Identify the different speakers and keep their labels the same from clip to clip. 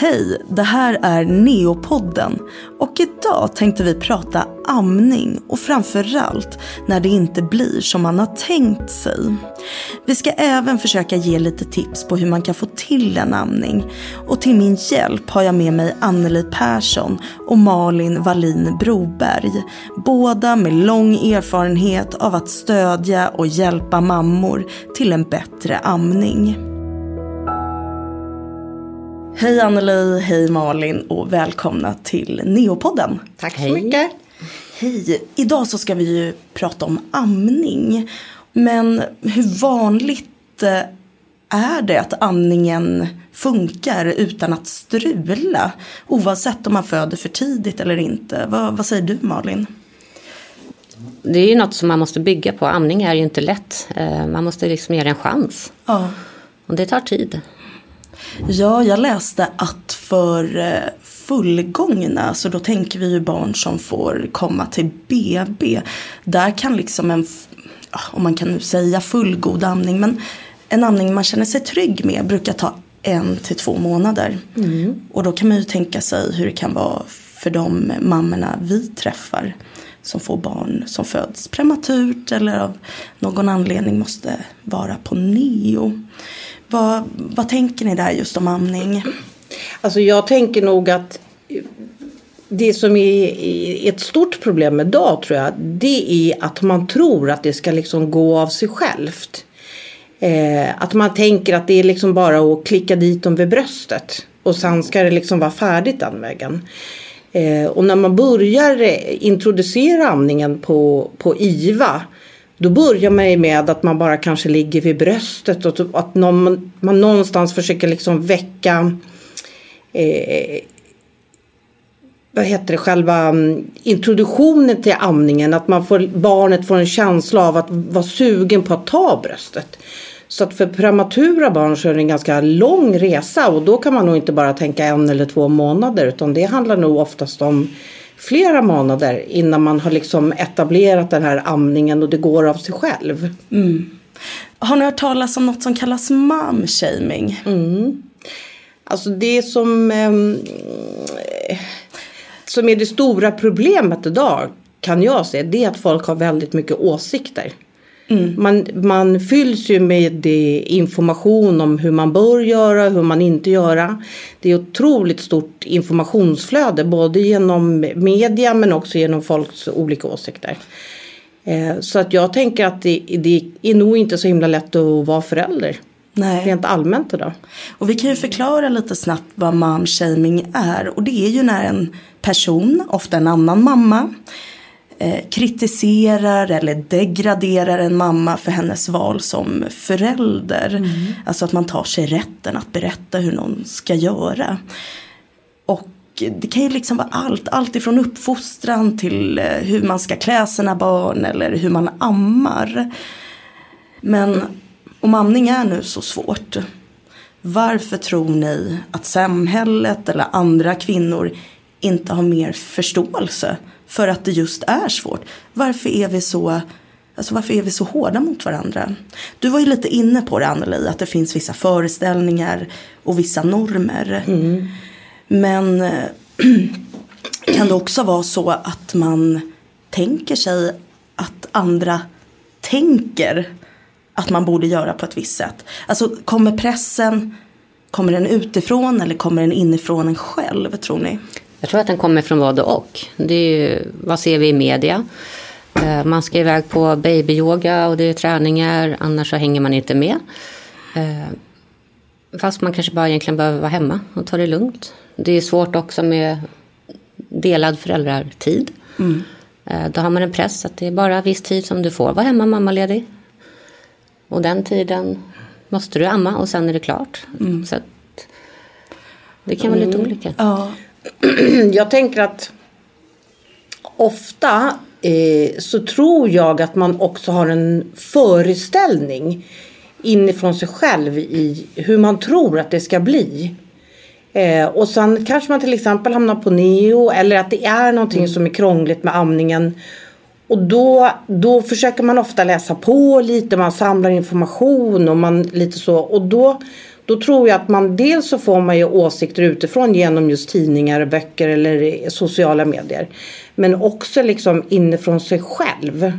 Speaker 1: Hej, det här är Neopodden och idag tänkte vi prata amning och framförallt när det inte blir som man har tänkt sig. Vi ska även försöka ge lite tips på hur man kan få till en amning och till min hjälp har jag med mig Anneli Persson och Malin Wallin Broberg. Båda med lång erfarenhet av att stödja och hjälpa mammor till en bättre amning. Hej Anneli, hej Malin och välkomna till Neopodden.
Speaker 2: Tack så mycket.
Speaker 1: Hej, idag så ska vi ju prata om amning. Men hur vanligt eh, är det att amningen funkar utan att strula? Oavsett om man föder för tidigt eller inte. Vad, vad säger du Malin?
Speaker 2: Det är ju något som man måste bygga på. Amning är ju inte lätt. Eh, Man måste liksom ge det en chans.
Speaker 1: Ja.
Speaker 2: Och det tar tid.
Speaker 1: Ja, jag läste att för eh, fullgångna, så då tänker vi ju barn som får komma till BB. Där kan liksom en, om man kan nu säga fullgod amning, men en amning man känner sig trygg med brukar ta en till två månader. Och då kan man ju tänka sig hur det kan vara för de mammorna vi träffar som får barn som föds prematurt eller av någon anledning måste vara på neo. Vad, vad tänker ni där just om amning?
Speaker 3: Alltså jag tänker nog att det som är ett stort problem idag tror jag det är att man tror att det ska liksom gå av sig självt. Eh, att man tänker att det är liksom bara att klicka dit dem vid bröstet och sen ska det liksom vara färdigt den vägen. Eh, och när man börjar introducera amningen på, på IVA då börjar man ju med att man bara kanske ligger vid bröstet och typ att någon, man någonstans försöker liksom väcka eh, vad heter det, själva mm, introduktionen till amningen. Att man får, barnet får en känsla av att vara sugen på att ta bröstet. Så att för prematura barn så är det en ganska lång resa och då kan man nog inte bara tänka en eller två månader utan det handlar nog oftast om flera månader innan man har liksom etablerat den här amningen och det går av sig själv.
Speaker 1: Har ni hört talas om något som kallas mom shaming?
Speaker 3: Alltså det som, ehm, som är det stora problemet idag kan jag se det är att folk har väldigt mycket åsikter. Man, man fylls ju med information om hur man bör göra, hur man inte göra. Det är otroligt stort informationsflöde både genom media men också genom folks olika åsikter. Eh, Så att jag tänker att det, det är nog inte så himla lätt att vara förälder.
Speaker 1: Nej.
Speaker 3: Rent allmänt idag.
Speaker 1: Och vi kan ju förklara lite snabbt vad mom shaming är. Och det är ju när en person, ofta en annan mamma, kritiserar eller degraderar en mamma för hennes val som förälder. Alltså att man tar sig rätten att berätta hur någon ska göra. Och det kan ju liksom vara allt, allt ifrån uppfostran till eh, hur man ska klä sina barn eller hur man ammar. Men om amning är nu så svårt, varför tror ni att samhället eller andra kvinnor inte har mer förståelse för att det just är svårt? Varför är vi så Alltså varför är vi så hårda mot varandra? Du var ju lite inne på det Anneli, att det finns vissa föreställningar och vissa normer. Men eh, kan det också vara så att man tänker sig att andra tänker att man borde göra på ett visst sätt? Alltså kommer pressen, kommer den utifrån eller kommer den inifrån en själv tror ni?
Speaker 2: Jag tror att den kommer från både och. Det ju, vad ser vi i media? Eh, Man ska iväg på babyyoga och det är träningar, annars så hänger man inte med. Eh, Fast man kanske bara egentligen behöver vara hemma och ta det lugnt. Det är svårt också med delad föräldrartid. Eh, Då har man en press att det är bara viss tid som du får vara hemma mammaledig. Och den tiden måste du amma och sen är det klart. Så att det kan vara lite olika.
Speaker 1: Ja,
Speaker 3: Jag tänker att ofta eh, så tror jag att man också har en föreställning inifrån sig själv i hur man tror att det ska bli. Eh, och sen kanske man till exempel hamnar på neo eller att det är någonting som är krångligt med amningen. Och då, då försöker man ofta läsa på lite, man samlar information och man lite så. Och då, Då tror jag att man dels så får man ju åsikter utifrån genom just tidningar, böcker eller sociala medier. Men också liksom inifrån sig själv.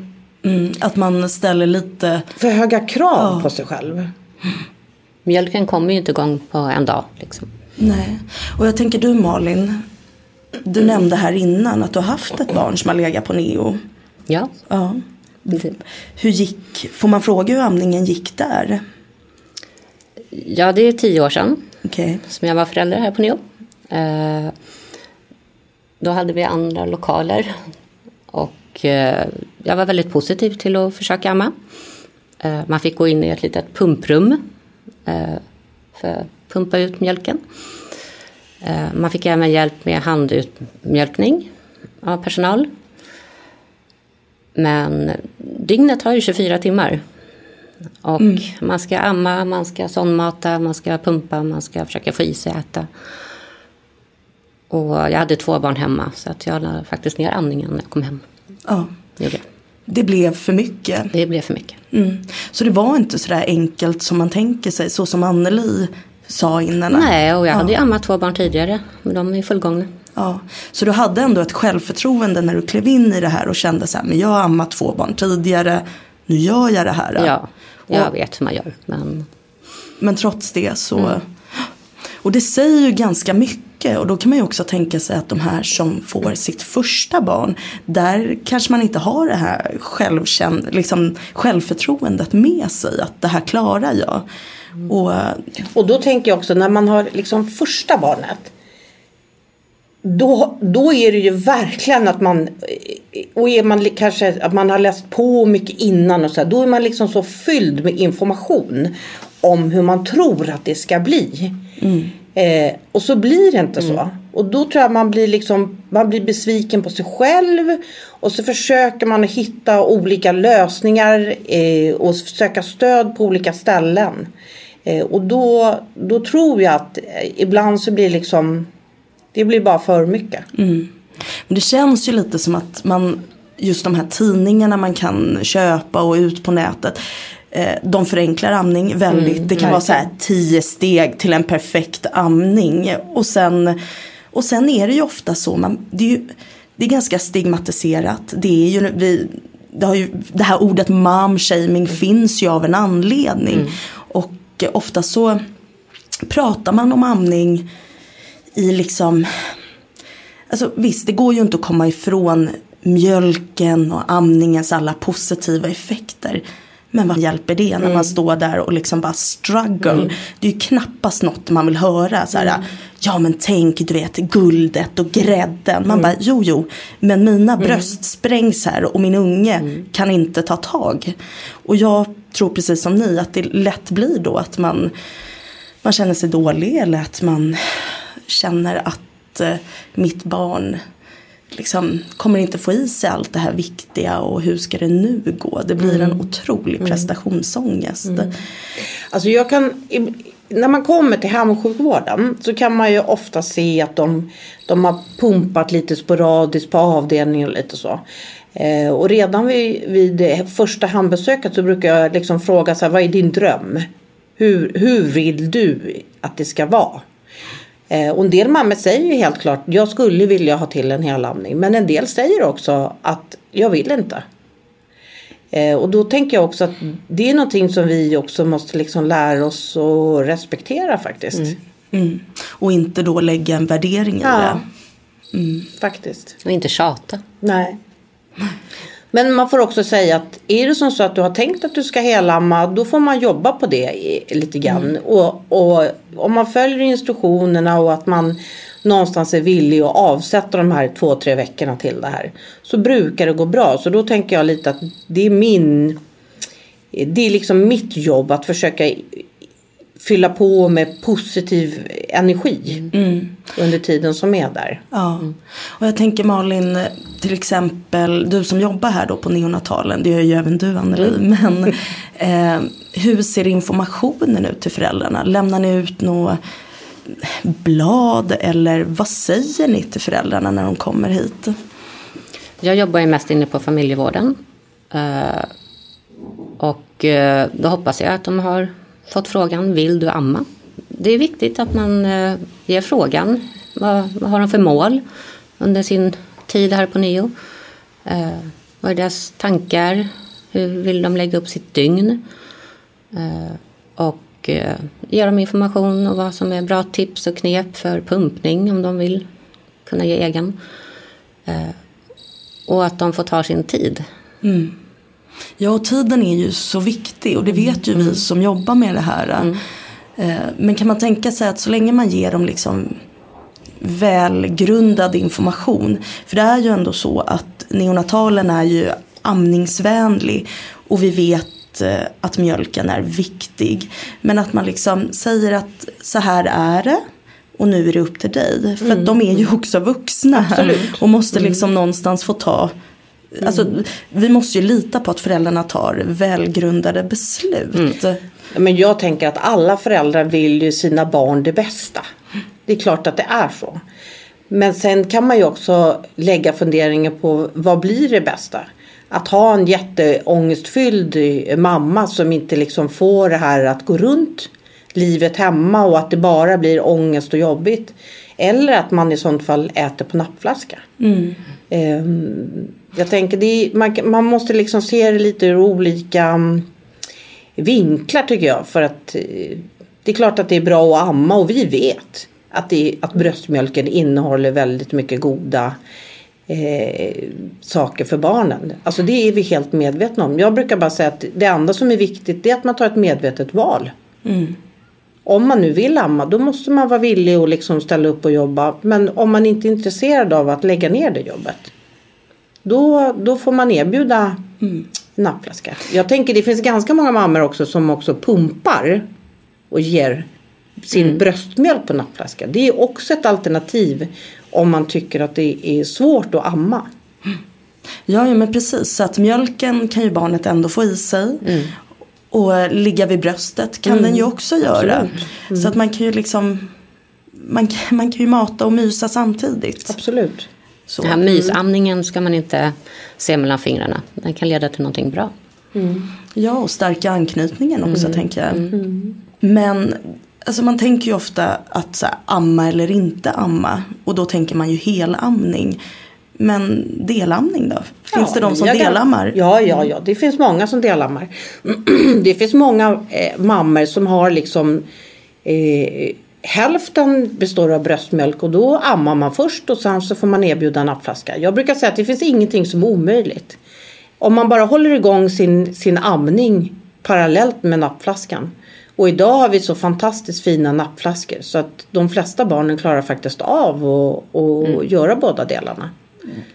Speaker 1: Mm, att man ställer lite...
Speaker 3: För höga krav ja. på sig själv.
Speaker 2: Mjölken kommer ju inte igång på en dag. Liksom.
Speaker 1: Nej, och jag tänker du Malin. Du nämnde här innan att du har haft ett barn som har legat på neo.
Speaker 2: Ja.
Speaker 1: ja. Hur gick, får man fråga hur amningen gick där?
Speaker 2: Ja, det är tio år sedan
Speaker 1: okay.
Speaker 2: som jag var förälder här på neo. Eh, då hade vi andra lokaler och eh, jag var väldigt positiv till att försöka amma. Eh, man fick gå in i ett litet pumprum eh, för att pumpa ut mjölken. Eh, man fick även hjälp med handutmjölkning av personal. Men dygnet har ju 24 timmar. Och mm. man ska amma, man ska sondmata, man ska pumpa, man ska försöka få i sig äta. Och jag hade två barn hemma så att jag la faktiskt ner andningen när jag kom hem.
Speaker 1: Ja.
Speaker 2: Det,
Speaker 1: det blev för mycket.
Speaker 2: Det blev för mycket.
Speaker 1: Mm. Så det var inte så där enkelt som man tänker sig, så som Anneli sa innan?
Speaker 2: Nej, och jag hade ju ammat två barn tidigare, men de är fullgångna.
Speaker 1: Ja, så du hade ändå ett självförtroende när du klev in i det här och kände så här, men jag har ammat två barn tidigare, nu gör jag det här.
Speaker 2: Ja, jag och, vet hur man gör. Men,
Speaker 1: men trots det så, mm. och det säger ju ganska mycket och då kan man ju också tänka sig att de här som får sitt första barn, där kanske man inte har det här självkänd, liksom, självförtroendet med sig, att det här klarar jag.
Speaker 3: Och, och då tänker jag också när man har liksom första barnet. Då, då är det ju verkligen att man och är man kanske att man har läst på mycket innan och så här, då är man liksom så fylld med information om hur man tror att det ska bli. Mm. Eh, och så blir det inte mm. så. Och då tror jag man blir liksom man blir besviken på sig själv och så försöker man hitta olika lösningar eh, och söka stöd på olika ställen. Eh, och då, då tror jag att ibland så blir liksom det blir bara för mycket.
Speaker 1: Mm. Men det känns ju lite som att man just de här tidningarna man kan köpa och ut på nätet. Eh, de förenklar amning väldigt. Mm, det kan nej. vara så här tio steg till en perfekt amning. Och sen, och sen är det ju ofta så. Man, det, är ju, det är ganska stigmatiserat. Det är ju, vi, det, har ju, det här ordet mom shaming mm. finns ju av en anledning. Mm. Och ofta så pratar man om amning i liksom Alltså visst, det går ju inte att komma ifrån mjölken och amningens alla positiva effekter. Men vad hjälper det när man mm. står där och liksom bara struggle. Mm. Det är ju knappast något man vill höra. Så här, mm. Ja men tänk du vet guldet och grädden. Man mm. bara jo jo. Men mina mm. bröst sprängs här och min unge mm. kan inte ta tag. Och jag tror precis som ni att det lätt blir då att man, man känner sig dålig. Eller att man känner att eh, mitt barn liksom kommer inte få i sig allt det här viktiga och hur ska det nu gå? Det blir mm. en otrolig mm. prestationsångest. Mm.
Speaker 3: Alltså jag kan, när man kommer till hemsjukvården så kan man ju ofta se att de, de har pumpat lite sporadiskt på avdelningen och lite så. Eh, och redan vid, vid första hembesöket så brukar jag liksom fråga så här, vad är din dröm? Hur, hur vill du att det ska vara? Eh, och en del mammor säger ju helt klart jag skulle vilja ha till en helamning. Men en del säger också att jag vill inte. Eh, och då tänker jag också att det är någonting som vi också måste liksom lära oss att respektera faktiskt. Mm.
Speaker 1: Mm. Och inte då lägga en värdering i ja. det.
Speaker 3: Mm. Faktiskt.
Speaker 2: Och inte tjata.
Speaker 3: Nej. Men man får också säga att är det som så att du har tänkt att du ska helamma då får man jobba på det lite grann. Mm. Och, och om man följer instruktionerna och att man någonstans är villig att avsätta de här två, tre veckorna till det här. Så brukar det gå bra. Så då tänker jag lite att det är min det är liksom mitt jobb att försöka fylla på med positiv energi mm. under tiden som är där.
Speaker 1: Ja. Och jag tänker Malin, till exempel du som jobbar här då på neonatalen, det gör ju även du Anneli, mm. men eh, hur ser informationen ut till föräldrarna? Lämnar ni ut något blad eller vad säger ni till föräldrarna när de kommer hit?
Speaker 2: Jag jobbar ju mest inne på familjevården. Eh, och eh, då hoppas jag att de har fått frågan, vill du amma? det är viktigt att man eh, ger frågan. Vad, vad har de för mål under sin tid här på NIO? Eh, vad är deras tankar? Hur vill de lägga upp sitt dygn? Eh, och eh, ge dem information och vad som är bra tips och knep för pumpning om de vill kunna ge egen. Eh, och att de får ta sin tid. Mm.
Speaker 1: Ja, och tiden är ju så viktig och det vet ju vi som jobbar med det här. Eh, Men kan man tänka sig att så länge man ger dem liksom välgrundad information. För det är ju ändå så att neonatalen är ju amningsvänlig och vi vet eh, att mjölken är viktig. Men att man liksom säger att så här är det och nu är det upp till dig. För att de är ju också vuxna här och måste liksom någonstans få ta Alltså, vi måste ju lita på att föräldrarna tar välgrundade beslut.
Speaker 3: Ja, Men jag tänker att alla föräldrar vill ju sina barn det bästa. Det är klart att det är så. Men sen kan man ju också lägga funderingar på vad blir det bästa? Att ha en jätteångestfylld mamma som inte liksom får det här att gå runt livet hemma och att det bara blir ångest och jobbigt. Eller att man i sånt fall äter på nappflaska. Ehm, jag tänker är, man, man måste liksom se det lite ur olika mm, vinklar tycker jag. För att eh, det är klart att det är bra att amma och vi vet att, det, att bröstmjölken innehåller väldigt mycket goda eh, saker för barnen. Alltså det är vi helt medvetna om. Jag brukar bara säga att det enda som är viktigt är att man tar ett medvetet val. Om man nu vill amma då måste man vara villig att liksom ställa upp och jobba. Men om man inte är intresserad av att lägga ner det jobbet. Då, då får man erbjuda nappflaska. Jag tänker det finns ganska många mammor också som också pumpar och ger sin bröstmjölk på nappflaska. Det är också ett alternativ om man tycker att det är svårt att amma.
Speaker 1: Ja, ja men precis. Så att mjölken kan ju barnet ändå få i sig. Och ligga vid bröstet kan den ju också göra. Så att man kan ju liksom man, man kan ju mata och mysa samtidigt.
Speaker 3: Absolut.
Speaker 1: Så.
Speaker 2: Den här mysamningen ska man inte se mellan fingrarna. Den kan leda till någonting bra.
Speaker 1: Ja, och stärka anknytningen också tänker jag. Men alltså, man tänker ju ofta att så här, amma eller inte amma. Och då tänker man ju helamning. Men delamning då? Finns det de som delammar?
Speaker 3: Ja, ja, ja. Det finns många som delammar. det finns många eh, mammor som har liksom eh, hälften består av bröstmjölk och då ammar man först och sen så får man erbjuda nappflaska. Jag brukar säga att det finns ingenting som är omöjligt. Om man bara håller igång sin, sin amning parallellt med nappflaskan. Och idag har vi så fantastiskt fina nappflaskor så att de flesta barnen klarar faktiskt av att och göra båda delarna.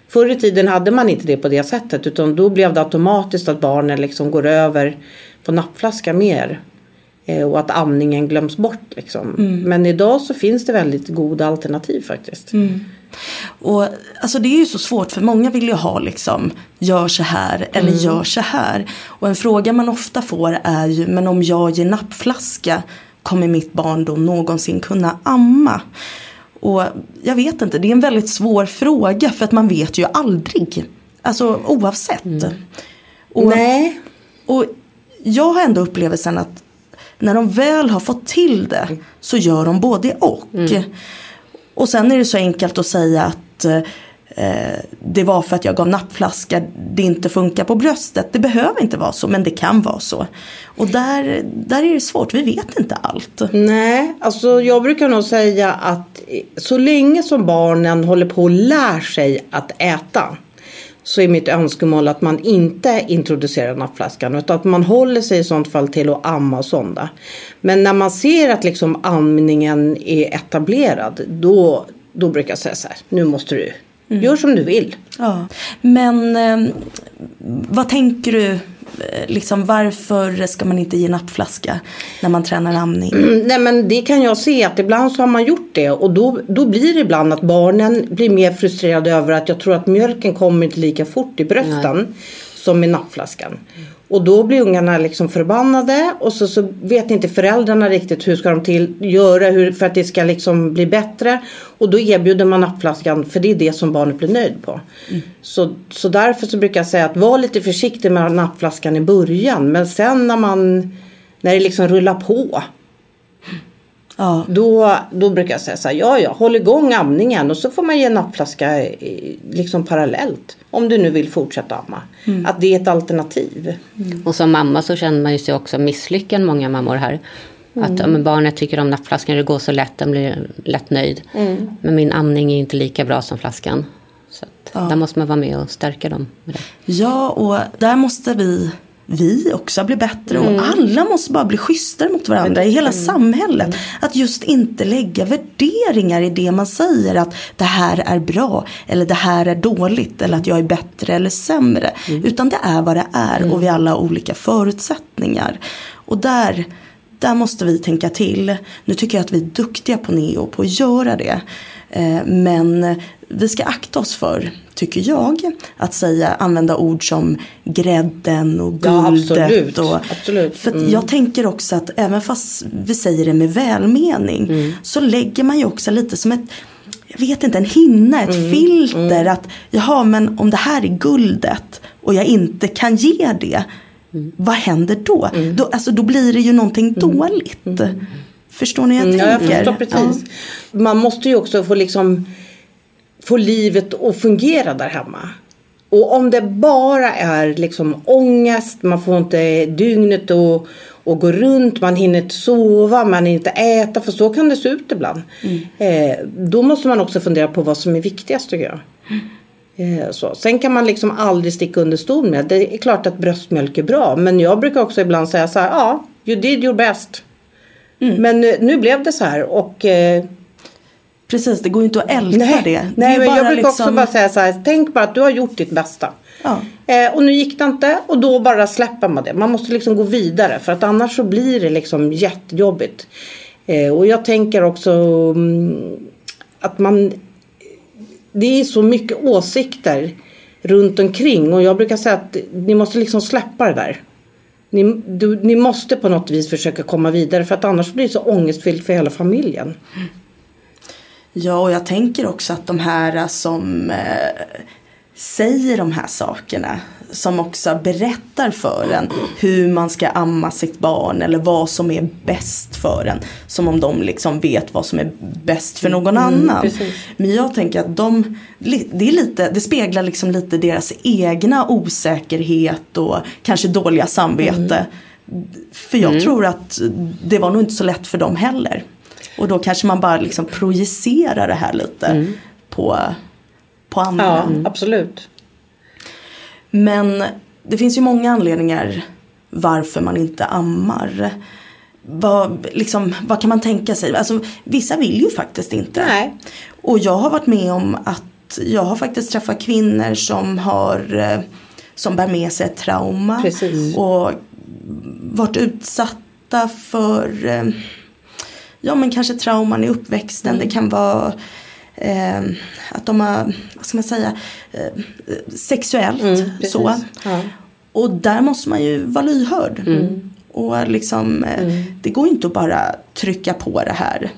Speaker 3: Förr i tiden hade man inte det på det sättet utan då blev det automatiskt att barnen liksom går över på nappflaska mer. Eh, och att amningen glöms bort liksom. Men idag så finns det väldigt goda alternativ faktiskt.
Speaker 1: Och alltså det är ju så svårt för många vill ju ha liksom gör så här eller
Speaker 3: Mm.
Speaker 1: gör så här. Och en fråga man ofta får är ju men om jag ger nappflaska kommer mitt barn då någonsin kunna amma? Och jag vet inte, det är en väldigt svår fråga för att man vet ju aldrig. Alltså oavsett. Och,
Speaker 3: Nej.
Speaker 1: och jag har ändå upplevelsen att när de väl har fått till det så gör de både och. Och sen är det så enkelt att säga att eh, det var för att jag gav nappflaska det inte funkar på bröstet. Det behöver inte vara så men det kan vara så. Och där, där är det svårt, vi vet inte allt.
Speaker 3: Nej, alltså jag brukar nog säga att så länge som barnen håller på och lär sig att äta så är mitt önskemål att man inte introducerar nappflaskan utan att man håller sig i sånt fall till att amma och sonda. Men när man ser att liksom amningen är etablerad då, då brukar jag säga så här, nu måste du, gör som du vill.
Speaker 1: Ja. Men eh, vad tänker du, liksom, varför ska man inte ge nappflaska när man tränar amning?
Speaker 3: Mm, Nej men det kan jag se att ibland så har man gjort det och då, då blir det ibland att barnen blir mer frustrerade över att jag tror att mjölken kommer inte lika fort i brösten som i nappflaskan. Och då blir ungarna liksom förbannade och så, så vet inte föräldrarna riktigt hur ska de till göra hur, för att det ska liksom bli bättre. Och då erbjuder man nappflaskan för det är det som barnet blir nöjd på. Så, så därför så brukar jag säga att var lite försiktig med nappflaskan i början men sen när man när det liksom rullar på
Speaker 1: Ja.
Speaker 3: Då, då brukar jag säga så här, ja ja, håll igång amningen och så får man ge nappflaska eh, liksom parallellt. Om du nu vill fortsätta amma. Att det är ett alternativ.
Speaker 2: Och som mamma så känner man ju sig också misslyckad, många mammor här. Att ja, men barnet tycker om nappflaskan, det går så lätt, den blir lätt nöjd. Men min amning är inte lika bra som flaskan. Så att där måste man vara med och stärka dem. Med det.
Speaker 1: Ja, och där måste vi, vi också bli bättre. Och alla måste bara bli schysstare mot varandra i hela samhället. Att just inte lägga värderingar i det man säger. Att det här är bra eller det här är dåligt. Eller att jag är bättre eller sämre. Utan det är vad det är och vi alla har olika förutsättningar. Och där, där måste vi tänka till. Nu tycker jag att vi är duktiga på neo på att göra det. Eh, Men vi ska akta oss för, tycker jag, att säga, använda ord som grädden och
Speaker 3: Ja,
Speaker 1: guldet.
Speaker 3: absolut.
Speaker 1: och,
Speaker 3: Absolut.
Speaker 1: För
Speaker 3: Mm.
Speaker 1: jag tänker också att även fast vi säger det med välmening
Speaker 3: Mm.
Speaker 1: så lägger man ju också lite som ett jag vet inte, en hinna, ett
Speaker 3: Mm.
Speaker 1: filter. Att jaha, men om det här är guldet och jag inte kan ge det.
Speaker 3: Mm.
Speaker 1: Vad händer då? då? Alltså då blir det ju någonting dåligt. Förstår ni hur jag
Speaker 3: Mm, Ja, jag
Speaker 1: tänker?
Speaker 3: förstår precis. Man måste ju också få liksom få livet att fungera där hemma. Och om det bara är liksom ångest, man får inte dygnet att, att gå runt, man hinner inte sova, man hinner inte äta, för så kan det se ut ibland. Eh, då måste man också fundera på vad som är viktigast tycker jag. Eh, så. Sen kan man liksom aldrig sticka under stol med. Det är klart att bröstmjölk är bra. Men jag brukar också ibland säga så här. Ja, you did your best. Men eh, nu blev det så här och eh,
Speaker 1: Precis, det går ju inte att älta
Speaker 3: nej,
Speaker 1: det. det
Speaker 3: nej
Speaker 1: är
Speaker 3: men jag brukar också
Speaker 1: liksom-
Speaker 3: bara säga så här. Tänk bara att du har gjort ditt bästa.
Speaker 1: Ja.
Speaker 3: Eh, och nu gick det inte och då bara släpper man det. Man måste liksom gå vidare för att annars så blir det liksom jättejobbigt. Eh, och jag tänker också mm, att man det är så mycket åsikter runt omkring och jag brukar säga att ni måste liksom släppa det där. Ni, du, ni måste på något vis försöka komma vidare för att annars blir det så ångestfyllt för hela familjen.
Speaker 1: Ja, och jag tänker också att de här som eh, säger de här sakerna. Som också berättar för en hur man ska amma sitt barn eller vad som är bäst för en. Som om de liksom vet vad som är bäst för någon annan.
Speaker 3: precis.
Speaker 1: Men jag tänker att de, det, är lite, det speglar liksom lite deras egna osäkerhet och kanske dåliga samvete. För jag tror att det var nog inte så lätt för dem heller. Och då kanske man bara liksom projicerar det här lite på, på andra.
Speaker 3: Ja, absolut.
Speaker 1: Men det finns ju många anledningar varför man inte ammar. Vad, liksom, vad kan man tänka sig? Alltså, vissa vill ju faktiskt inte.
Speaker 3: Nej.
Speaker 1: Och jag har varit med om att jag har faktiskt träffat kvinnor som har eh, som bär med sig ett trauma.
Speaker 3: Precis.
Speaker 1: Och varit utsatta för eh, ja men kanske trauman i uppväxten.
Speaker 3: Mm.
Speaker 1: Det kan vara eh, att de har, vad ska man säga, eh, sexuellt
Speaker 3: Mm,
Speaker 1: så.
Speaker 3: Ja.
Speaker 1: Och där måste man ju vara lyhörd. Och liksom, eh, det går inte att bara trycka på det här.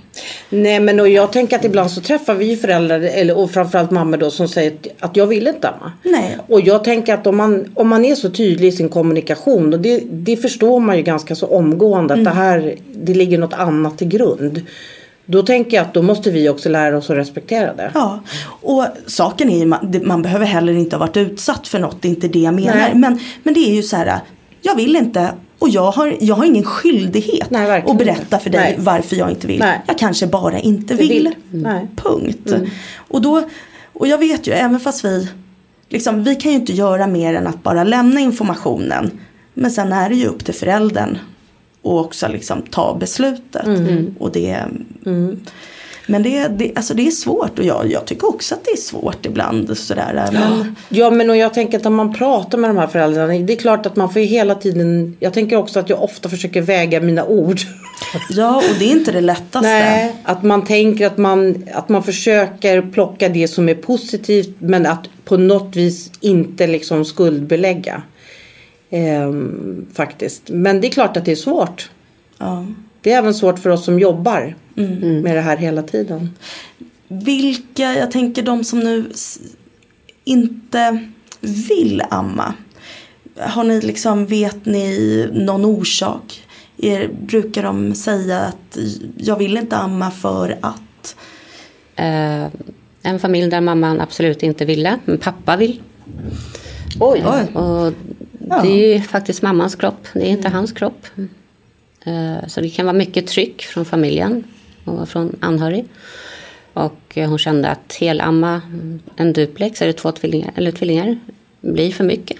Speaker 3: Nej men och jag tänker att ibland så träffar vi föräldrar eller, och framförallt mammor då som säger att- jag vill inte amma.
Speaker 1: Nej.
Speaker 3: Och jag tänker att om man, om man är så tydlig i sin kommunikation och det, det förstår man ju ganska så omgående att det här det ligger något annat till grund. Då tänker jag att då måste vi också lära oss att respektera det.
Speaker 1: Ja, och saken är ju man, man behöver heller inte ha varit utsatt för något, det är inte det jag menar.
Speaker 3: Nej.
Speaker 1: Men, men det är ju så här, jag vill inte och jag har, jag har ingen skyldighet
Speaker 3: Nej,
Speaker 1: att berätta för dig
Speaker 3: Nej.
Speaker 1: varför jag inte vill.
Speaker 3: Nej.
Speaker 1: Jag kanske bara inte
Speaker 3: vill.
Speaker 1: vill.
Speaker 3: Mm.
Speaker 1: Punkt. Och, då, och jag vet ju, även fast vi, liksom, vi kan ju inte göra mer än att bara lämna informationen. Men sen är det ju upp till föräldern och också liksom ta beslutet.
Speaker 3: Mm.
Speaker 1: Och det, Men det, det, alltså det är svårt och jag, jag tycker också att det är svårt ibland. Sådär, men,
Speaker 3: Ja men och jag tänker att när man pratar med de här föräldrarna. Det är klart att man får ju hela tiden. Jag tänker också att jag ofta försöker väga mina ord.
Speaker 1: ja, och det är inte det lättaste.
Speaker 3: Nej, att man tänker att man, att man försöker plocka det som är positivt men att på något vis inte liksom skuldbelägga. Ehm, faktiskt. Men det är klart att det är svårt.
Speaker 1: Ja.
Speaker 3: Det är även svårt för oss som jobbar med det här hela tiden.
Speaker 1: Vilka, jag tänker de som nu inte vill amma. Har ni liksom, vet ni någon orsak? är, brukar de säga att jag vill inte amma för att?
Speaker 2: Eh, en familj där mamman absolut inte ville, men pappa vill.
Speaker 3: Oj.
Speaker 1: Oj.
Speaker 2: Och
Speaker 1: Ja.
Speaker 2: det är ju faktiskt mammans kropp, det är inte hans kropp. Eh, Så det kan vara mycket tryck från familjen och från anhörig. Och eh, hon kände att helamma en duplex eller två tvillingar, eller tvillingar blir för mycket.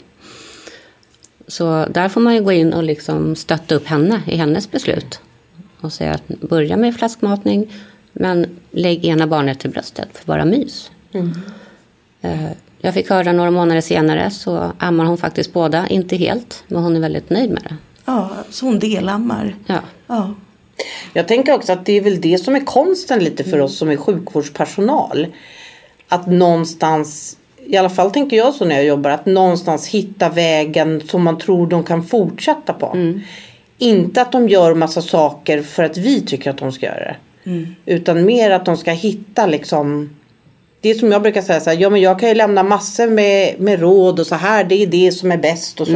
Speaker 2: Så där får man ju gå in och liksom stötta upp henne i hennes beslut. Och säga att börja med flaskmatning men lägg ena barnet till bröstet för bara mys. Eh, Jag fick höra några månader senare så ammar hon faktiskt båda, inte helt, men hon är väldigt nöjd med det.
Speaker 1: Ja, så hon delammar.
Speaker 2: Ja,
Speaker 1: Ja.
Speaker 3: Jag tänker också att det är väl det som är konsten lite för oss som är sjukvårdspersonal. Att någonstans, i alla fall tänker jag så när jag jobbar, att någonstans hitta vägen som man tror de kan fortsätta på. Inte att de gör massa saker för att vi tycker att de ska göra det. Utan mer att de ska hitta liksom det är som jag brukar säga så här, ja men jag kan ju lämna massor med, med råd och så här, det är det som är bäst och så.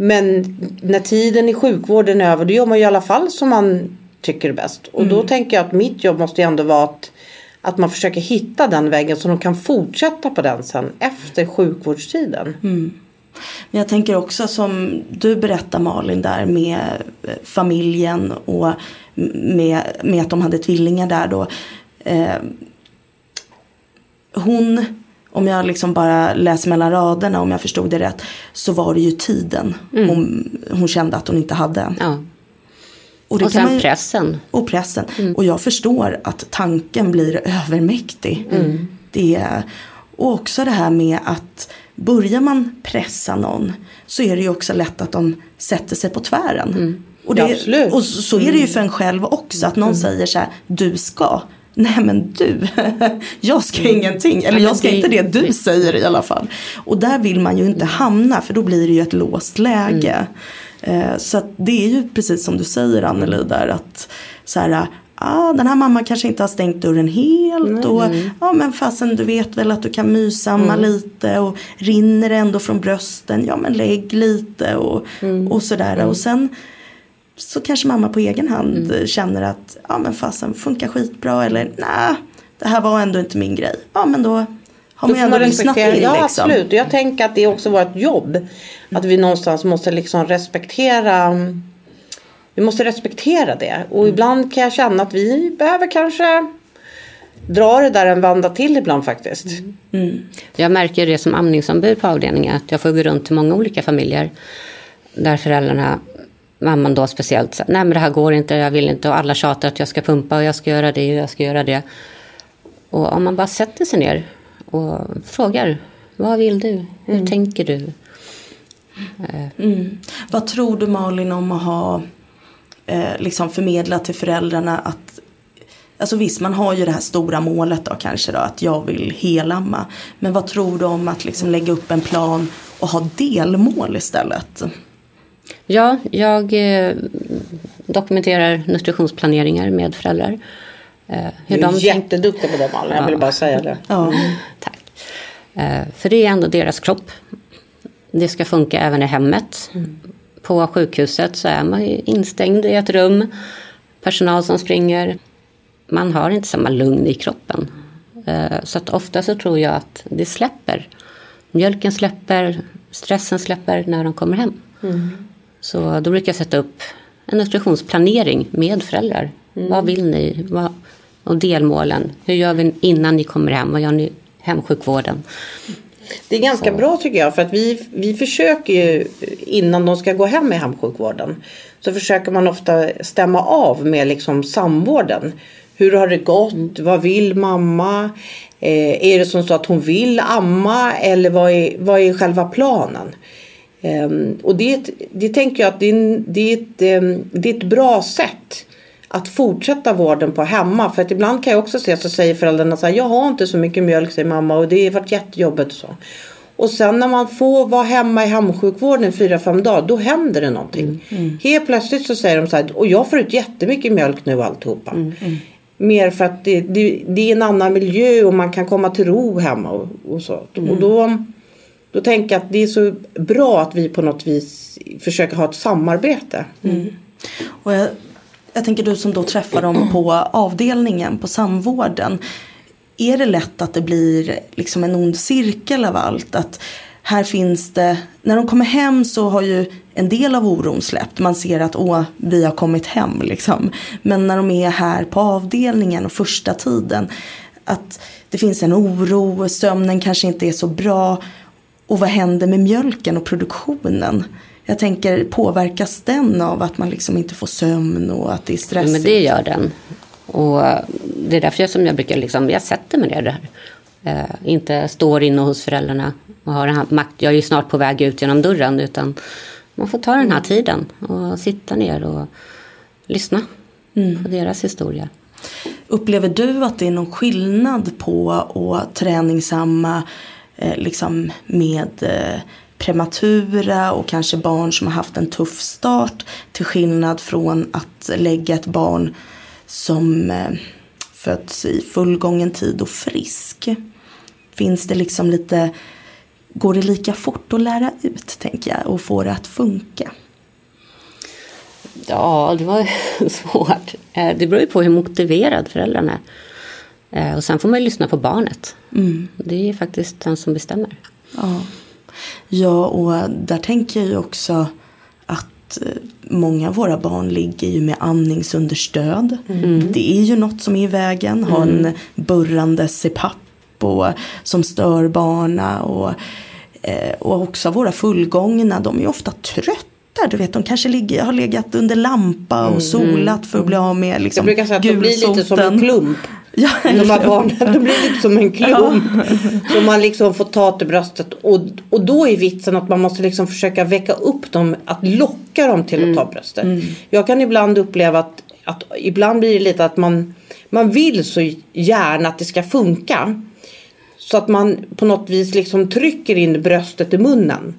Speaker 3: Men när tiden i sjukvården är över då gör man ju i alla fall som man tycker är bäst. Och då tänker jag att mitt jobb måste ju ändå vara att, att man försöker hitta den vägen så de kan fortsätta på den sen efter sjukvårdstiden.
Speaker 1: Men jag tänker också som du berättar Malin där med eh, familjen och med, med att de hade tvillingar där då. Eh, hon, om jag liksom bara läser mellan raderna om jag förstod det rätt. Så var det ju tiden hon, hon kände att hon inte hade.
Speaker 2: ja.
Speaker 1: Och, det
Speaker 2: Och sen
Speaker 1: ju-
Speaker 2: pressen.
Speaker 1: och pressen. Och jag förstår att tanken blir övermäktig. Det är, och också det här med att börjar man pressa någon så är det ju också lätt att de sätter sig på tvären. Och, det,
Speaker 3: Ja,
Speaker 1: och så så är det ju för en själv också. Att någon säger så här, du ska. Nej men du, jag ska ingenting. Eller jag ska inte det du säger i alla fall. Och där vill man ju inte hamna för då blir det ju ett låst läge. Eh, Så det är ju precis som du säger Anneli där att så här, ah, den här mamman kanske inte har stängt dörren helt och ja men fasen du vet väl att du kan mysamma lite och rinner ändå från brösten, ja men lägg lite och, och sådär och sen så kanske mamma på egen hand känner att ja men fasen funkar skitbra eller nej det här var ändå inte min grej. Ja men då har
Speaker 3: Då
Speaker 1: man ju ändå lyssnat in
Speaker 3: Ja
Speaker 1: liksom.
Speaker 3: absolut. Och jag tänker att det också var ett jobb. Att vi någonstans måste liksom respektera. Vi måste respektera det. Och ibland kan jag känna att vi behöver kanske dra det där en vanda till ibland faktiskt.
Speaker 2: Jag märker det som amningsombud på avdelningen att jag får gå runt till många olika familjer där föräldrarna, mamman då speciellt, säger, nej men det här går inte, jag vill inte och alla tjatar att jag ska pumpa och jag ska göra det och jag ska göra det. Och om man bara sätter sig ner och frågar, vad vill du? Hur tänker du?
Speaker 1: Mm. Vad tror du Malin om att ha eh, liksom förmedlat till föräldrarna att Alltså visst man har ju det här stora målet då kanske då att jag vill helamma. Men vad tror du om att liksom lägga upp en plan och ha delmål istället?
Speaker 2: Ja, jag eh, dokumenterar nutritionsplaneringar med föräldrar. Eh,
Speaker 3: Du
Speaker 2: hur
Speaker 3: är
Speaker 2: de
Speaker 3: jätteduktig på det Malin. Jag vill bara säga det.
Speaker 1: Ja,
Speaker 2: Tack. Eh, För det är ändå deras kropp. Det ska funka även i hemmet. På sjukhuset så är man ju instängd i ett rum. Personal som springer. Man har inte samma lugn i kroppen. Så att ofta så tror jag att det släpper. Mjölken släpper, stressen släpper när de kommer hem. Så då brukar jag sätta upp en nutritionsplanering med föräldrar. Vad vill ni? Vad, och delmålen. Hur gör vi innan ni kommer hem? Vad gör ni hemsjukvården?
Speaker 3: Det är ganska bra tycker jag för att vi, vi försöker ju innan de ska gå hem i hemsjukvården så försöker man ofta stämma av med liksom samvården. Hur har det gått? Vad vill mamma? Eh, är det som så att hon vill amma eller vad är, vad är själva planen? Ehm, och det, det tänker jag att det är, det, är ett, ehm, det är ett bra sätt att fortsätta vården på hemma. För att ibland kan jag också se så säger föräldrarna så här, jag har inte så mycket mjölk säger mamma och det har varit jättejobbigt och så. Och sen när man får vara hemma i hemsjukvården fyra fem dagar då händer det någonting. Helt plötsligt så säger de så här, och jag får ut jättemycket mjölk nu alltihopa. Mer för att det, det, det är en annan miljö och man kan komma till ro hemma och, och så. Och då, då tänker jag att det är så bra att vi på något vis försöker ha ett samarbete.
Speaker 1: Och jag, jag tänker du som då träffar dem på avdelningen på samvården. Är det lätt att det blir liksom en ond cirkel av allt? Att här finns det, när de kommer hem så har ju en del av oron släppt. Man ser att åh, vi har kommit hem liksom. Men när de är här på avdelningen och första tiden. Att det finns en oro, sömnen kanske inte är så bra. Och vad händer med mjölken och produktionen? Jag tänker, påverkas den av att man liksom inte får sömn och att det är stressigt?
Speaker 2: Men det gör den. Och det är därför jag, som jag brukar liksom, jag sätter mig ner där. Eh, inte står inne hos föräldrarna och har makt. Jag är ju snart på väg ut genom dörren. Utan man får ta den här tiden och sitta ner och lyssna mm. på deras historia.
Speaker 1: Upplever du att det är någon skillnad på att träningsamma eh, Eh, liksom med eh, prematura och kanske barn som har haft en tuff start till skillnad från att lägga ett barn som eh, föds i fullgången tid och frisk. Finns det liksom lite, går det lika fort att lära ut tänker jag och få det att funka?
Speaker 2: Ja, det var svårt. Det beror ju på hur motiverad föräldrarna är. Eh, och sen får man ju lyssna på barnet. Mm. Det är faktiskt den som bestämmer.
Speaker 1: Ja. ja, och där tänker jag ju också att eh, många av våra barn ligger ju med amningsunderstöd. Mm. Det är ju något som är i vägen. Ha en mm. burrande CPAP och, som stör barna. Och, och också våra fullgångna, de är ju ofta trötta du vet, de kanske ligger, har legat under lampa och mm, solat för att bli av med liksom,
Speaker 3: Jag brukar säga att de blir lite som en klump. Ja, de här barnen, de blir lite som en klump. Ja. Som man liksom får ta till bröstet. Och, och då är vitsen att man måste liksom försöka väcka upp dem. Att locka dem till att ta mm. bröstet. Mm. Jag kan ibland uppleva att, att ibland blir det lite att man, man vill så gärna att det ska funka. Så att man på något vis liksom trycker in bröstet i munnen.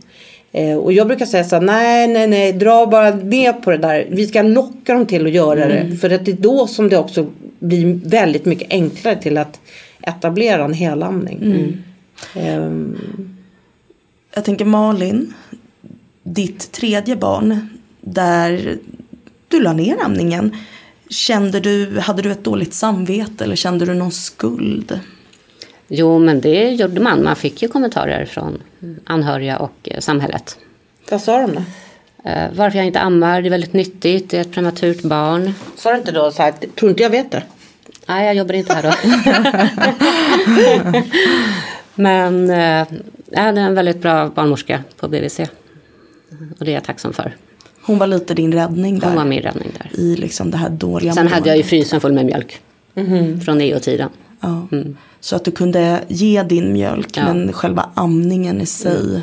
Speaker 3: Eh, och jag brukar säga så här, nej, nej, nej, dra bara ner på det där. Vi ska locka dem till att göra mm. det. För att det är då som det också blir väldigt mycket enklare till att etablera en helamning. Mm. Um.
Speaker 1: Jag tänker Malin, ditt tredje barn, där du la ner amningen. Kände du, hade du ett dåligt samvete eller kände du någon skuld?
Speaker 2: Jo, men det gjorde man. Man fick ju kommentarer från anhöriga och eh, samhället.
Speaker 3: Vad sa de då?
Speaker 2: Eh, varför jag inte ammar, det är väldigt nyttigt, det är ett prematurt barn.
Speaker 3: Sa du inte då så här, tror inte jag vet det?
Speaker 2: Nej, jag jobbar inte här då. men eh, jag hade en väldigt bra barnmorska på BVC. Och det är jag tacksam för.
Speaker 1: Hon var lite din räddning där.
Speaker 2: Hon var min räddning där.
Speaker 1: I liksom det här dåliga
Speaker 2: Sen hade jag ju frysen full med mjölk. Mm -hmm. Från EO-tiden.
Speaker 1: Ja. Mm. Så att du kunde ge din mjölk ja. men själva amningen i sig mm.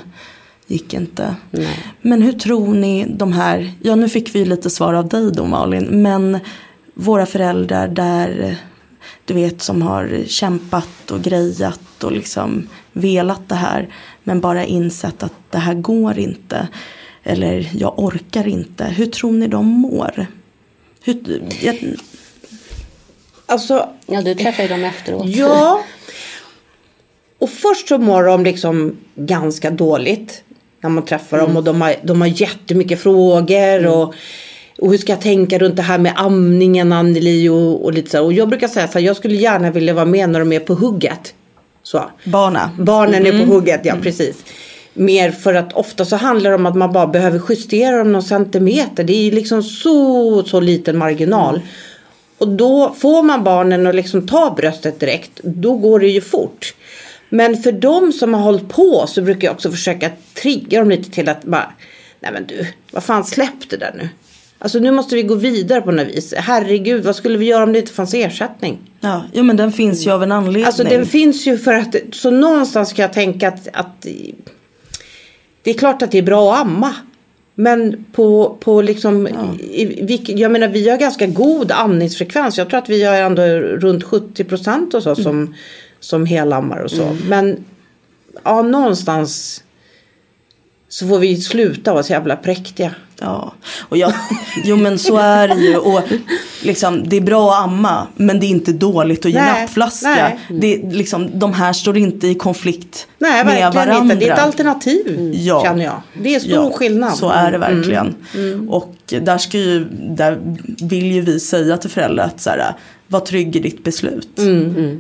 Speaker 1: gick inte. Nej. Men hur tror ni de här, ja nu fick vi lite svar av dig då Malin, men våra föräldrar där du vet som har kämpat och grejat och liksom velat det här men bara insett att det här går inte eller jag orkar inte. Hur tror ni de mår? Hur, jag,
Speaker 3: Alltså,
Speaker 2: ja, du träffade ju dem efteråt.
Speaker 3: Ja. Och först så mår de liksom ganska dåligt. När man träffar mm. dem och de har, de har jättemycket frågor. Mm. Och, och hur ska jag tänka runt det här med amningen Anneli och, och lite så. Och jag brukar säga så här, jag skulle gärna vilja vara med när de är på hugget. Så.
Speaker 1: Barna.
Speaker 3: Barnen mm. är på mm. hugget, ja mm. precis. Mer för att ofta så handlar det om att man bara behöver justera dem någon centimeter. Det är liksom så, så liten marginal. Och då får man barnen att liksom ta bröstet direkt. Då går det ju fort. Men för de som har hållit på så brukar jag också försöka trigga dem lite till att bara. Nej men du, vad fan släpp det där nu. Alltså nu måste vi gå vidare på något vis. Herregud, vad skulle vi göra om det inte fanns ersättning?
Speaker 1: Ja, jo, men den finns ju av en anledning.
Speaker 3: Alltså den finns ju för att, så någonstans kan jag tänka att, att det är klart att det är bra att amma. Men på, på liksom, ja. i, jag menar vi har ganska god amningsfrekvens. Jag tror att vi har ändå runt 70 procent och så mm. som, som helammar och så. Mm. Men ja, någonstans så får vi sluta vara så jävla präktiga.
Speaker 1: Ja, och jag, jo men så är det ju. Och liksom, det är bra att amma men det är inte dåligt att ge
Speaker 3: Nej,
Speaker 1: nappflaska.
Speaker 3: nej.
Speaker 1: Det, liksom, de här står inte i konflikt
Speaker 3: Nej,
Speaker 1: med varandra.
Speaker 3: inte. Det är ett alternativ
Speaker 1: Ja.
Speaker 3: känner jag. Det är stor skillnad.
Speaker 1: Så är det verkligen.
Speaker 3: Mm.
Speaker 1: Och där, ska ju, där vill ju vi säga till föräldrar att så här, var trygg i ditt beslut.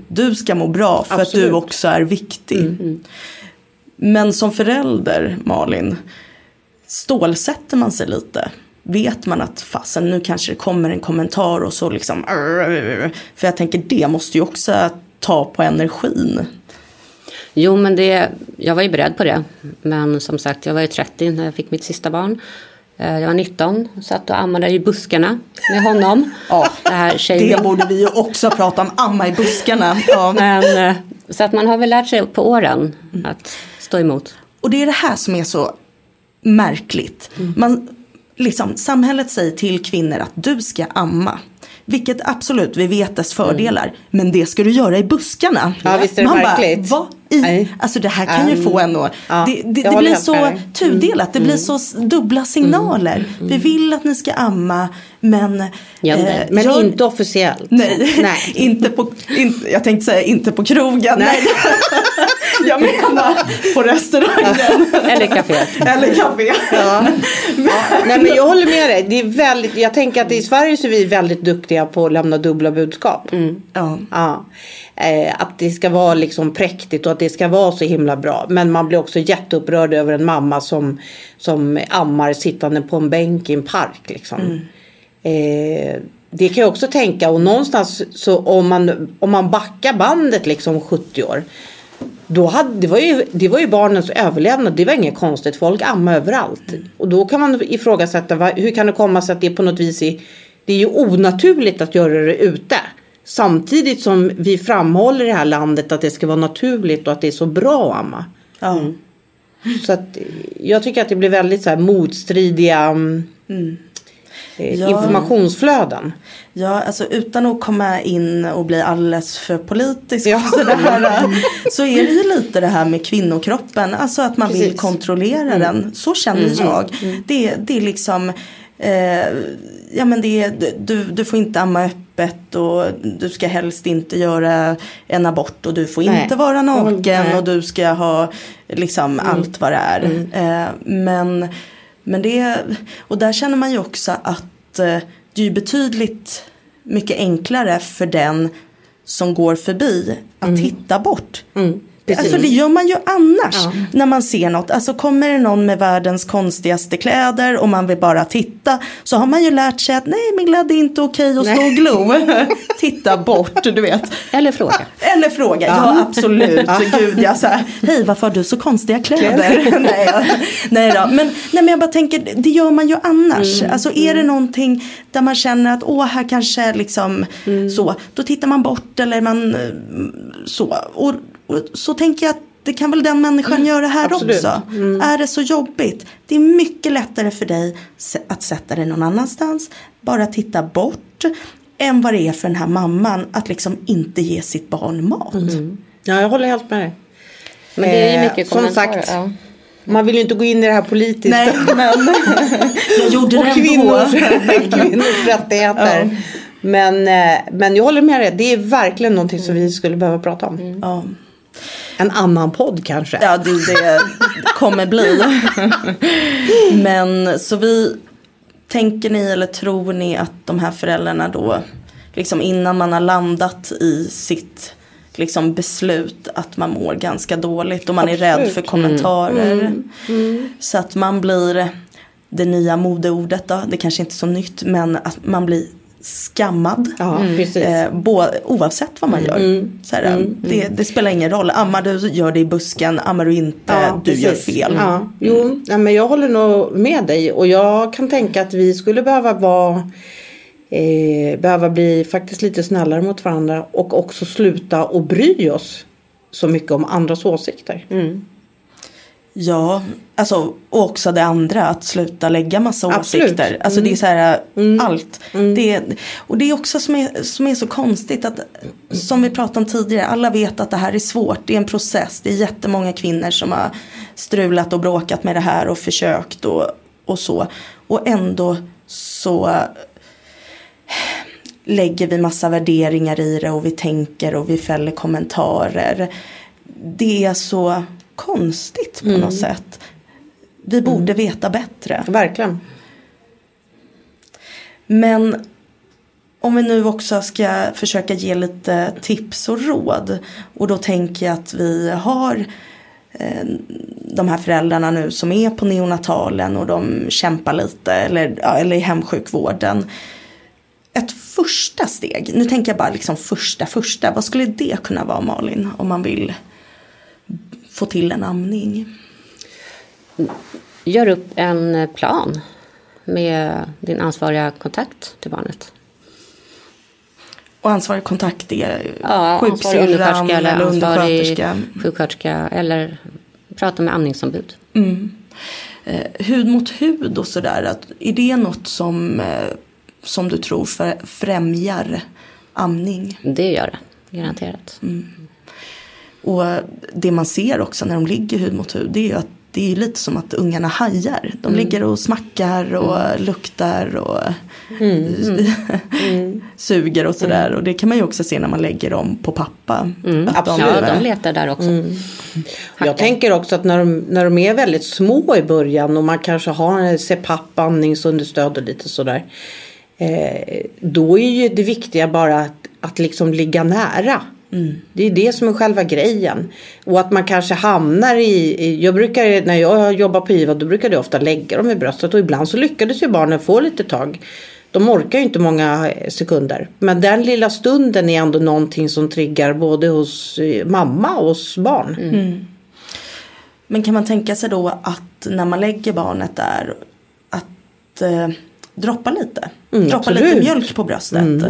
Speaker 1: Du ska må bra för att
Speaker 3: Mm. Absolut. Mm.
Speaker 1: du också är viktig. Men som förälder, Malin, stålsätter man sig lite. Vet man att fasen nu kanske det kommer en kommentar och så liksom. För jag tänker det måste ju också ta på energin.
Speaker 2: Jo, men det, jag var ju beredd på det. Men som sagt, jag var ju 30 när jag fick mitt sista barn. Eh, Jag var 19, satt och ammade i buskarna med honom.
Speaker 1: Ja,
Speaker 2: det här
Speaker 1: Det borde vi ju också prata om, amma i buskarna. Ja.
Speaker 2: Men, eh, så att man har väl lärt sig på åren att stå emot.
Speaker 1: Och det är det här som är så märkligt. Man, liksom, samhället säger till kvinnor att du ska amma. Vilket absolut, vi vet dess fördelar. Men det ska du göra i buskarna.
Speaker 3: Ja, visst är det
Speaker 1: Man
Speaker 3: märkligt.
Speaker 1: Bara, vad i?
Speaker 3: Nej.
Speaker 1: Alltså det här kan ju få en att...
Speaker 3: Ja,
Speaker 1: det det,
Speaker 3: jag
Speaker 1: det blir så
Speaker 3: med
Speaker 1: tudelat. Det blir så dubbla signaler. Vi vill att ni ska amma. Men...
Speaker 2: Ja, men-
Speaker 3: Men
Speaker 1: gör-
Speaker 3: inte officiellt.
Speaker 1: Nej,
Speaker 3: Nej.
Speaker 1: inte på, inte, jag tänkte säga inte på krogen.
Speaker 3: Nej.
Speaker 1: jag menar på restaurangen.
Speaker 2: Eller kaféet.
Speaker 1: Eller café.
Speaker 3: Ja. Nej men jag håller med dig. Det är väldigt, jag tänker att i Sverige så är vi väldigt duktiga på att lämna dubbla budskap.
Speaker 1: Ja.
Speaker 3: Ja. Eh, att det ska vara liksom präktigt och att det ska vara så himla bra. Men man blir också jätteupprörd över en mamma som, som ammar sittande på en bänk i en park. Liksom. Eh, det kan jag också tänka och någonstans så om man, om man backar bandet liksom 70 år. Då hade, det, var ju, det var ju barnens överlevnad. Det var inget konstigt. Folk ammar överallt. Och då kan man ifrågasätta hur kan det komma sig att det på något vis är, det är ju onaturligt att göra det ute. Samtidigt som vi framhåller i det här landet att det ska vara naturligt och att det är så bra att amma.
Speaker 1: Ja.
Speaker 3: Så att jag tycker att det blir väldigt så här motstridiga mm, eh,
Speaker 1: Ja.
Speaker 3: informationsflöden.
Speaker 1: ja, alltså utan att komma in och bli alldeles för politisk
Speaker 3: Ja.
Speaker 1: och sådär, så är det ju lite det här med kvinnokroppen. Alltså att man vill
Speaker 3: Precis.
Speaker 1: kontrollera den. Så känner jag. Det, det är liksom eh, Ja men det är, du, du får inte amma öppet och du ska helst inte göra en abort och du får
Speaker 3: Nej.
Speaker 1: inte vara naken
Speaker 3: Nej.
Speaker 1: och du ska ha liksom allt vad det är. Eh, men, men det, och där känner man ju också att eh, det är betydligt mycket enklare för den som går förbi att titta bort.
Speaker 3: Mm, precis.
Speaker 1: Alltså det gör man ju annars
Speaker 3: Ja.
Speaker 1: när man ser något. Alltså kommer det någon med världens konstigaste kläder och man vill bara titta. Så har man ju lärt sig att nej Milla det är inte okej att stå och glo. titta bort du vet.
Speaker 2: Eller fråga.
Speaker 1: Eller fråga, ja, absolut. Gud, jag så här, hej varför har du så konstiga kläder? nej, nej då. Men, nej, men jag bara tänker, det gör man ju annars. Alltså är det någonting där man känner att åh här kanske liksom så. Då tittar man bort eller man så. Och så tänker jag att det kan väl den människan göra här
Speaker 3: Absolut.
Speaker 1: också. Är det så jobbigt? Det är mycket lättare för dig att sätta dig någon annanstans. Bara titta bort. Än vad det är för den här mamman att liksom inte ge sitt barn mat.
Speaker 3: Ja, jag håller helt med dig.
Speaker 2: Men det är ju
Speaker 3: Eh,
Speaker 2: mycket
Speaker 3: som
Speaker 2: kommentarer.
Speaker 3: sagt,
Speaker 2: ja.
Speaker 3: Man vill ju inte gå in i det här politiska.
Speaker 1: Nej, men jag gjorde
Speaker 3: och
Speaker 1: det ändå.
Speaker 3: kvinnors, kvinnors rättigheter. Men, eh, men jag håller med dig. Det är verkligen någonting som vi skulle behöva prata om.
Speaker 1: Ja,
Speaker 3: En annan podd kanske.
Speaker 1: ja det, det kommer bli. Men så vi, tänker ni eller tror ni att de här föräldrarna då, liksom innan man har landat i sitt liksom beslut att man mår ganska dåligt och man är rädd
Speaker 3: Absolut.
Speaker 1: för kommentarer. Så att man blir det nya modeordet då, det kanske inte är så nytt men att man blir skammad.
Speaker 3: Ja, precis.
Speaker 1: Eh, bo, oavsett vad man gör. Så här, det, det spelar ingen roll. Ammar du, gör det i busken. Ammar du inte,
Speaker 3: Ja,
Speaker 1: du gör
Speaker 3: precis.
Speaker 1: fel.
Speaker 3: Ja, jo, ja, men jag håller nog med dig och jag kan tänka att vi skulle behöva vara eh, behöva bli faktiskt lite snällare mot varandra och också sluta och bry oss så mycket om andras åsikter.
Speaker 1: Ja, alltså också det andra att sluta lägga massa
Speaker 3: Absolut.
Speaker 1: åsikter. Alltså det är så här allt. Det är, och det är också som är, som är så konstigt att som vi pratade om tidigare, alla vet att det här är svårt. Det är en process. Det är jättemånga kvinnor som har strulat och bråkat med det här och försökt och och så. Och ändå så lägger vi massa värderingar i det och vi tänker och vi fäller kommentarer. Det är så konstigt på något sätt. Vi borde veta bättre.
Speaker 3: Verkligen.
Speaker 1: Men om vi nu också ska försöka ge lite tips och råd. Och då tänker jag att vi har eh, de här föräldrarna nu som är på neonatalen och de kämpar lite eller, ja, eller i hemsjukvården. Ett första steg, nu tänker jag bara liksom första första, vad skulle det kunna vara Malin om man vill få till en amning?
Speaker 2: Gör upp en plan med din ansvariga kontakt till barnet.
Speaker 1: Och ansvarig kontakt är
Speaker 2: Ja,
Speaker 1: sjuksyrran
Speaker 2: undersköterska eller
Speaker 1: eller undersköterska.
Speaker 2: sjuksköterska eller prata med amningsombud.
Speaker 1: Eh, hud mot hud och sådär. att- Är det något som, eh, som du tror främjar amning?
Speaker 2: Det gör det, garanterat.
Speaker 1: Och det man ser också när de ligger hud mot hud det är ju att det är lite som att ungarna hajar. De ligger och smackar och luktar och suger och sådär. Och det kan man ju också se när man lägger dem på pappa. Att de,
Speaker 2: Ja, de letar där också.
Speaker 3: Jag tänker också att när de, när de är väldigt små i början och man kanske har en CPAP, andningsunderstöd och lite sådär. Eh, då är ju det viktiga bara att, att liksom ligga nära. Det är det som är själva grejen. Och att man kanske hamnar i, i jag brukar, när jag jobbar på IVA då brukar jag ofta lägga dem i bröstet och ibland så lyckades ju barnen få lite tag. De orkar ju inte många sekunder. Men den lilla stunden är ändå någonting som triggar både hos eh, mamma och hos barn.
Speaker 1: Men kan man tänka sig då att när man lägger barnet där att eh, droppa lite?
Speaker 3: Mm,
Speaker 1: droppa
Speaker 3: absolut.
Speaker 1: lite mjölk på bröstet.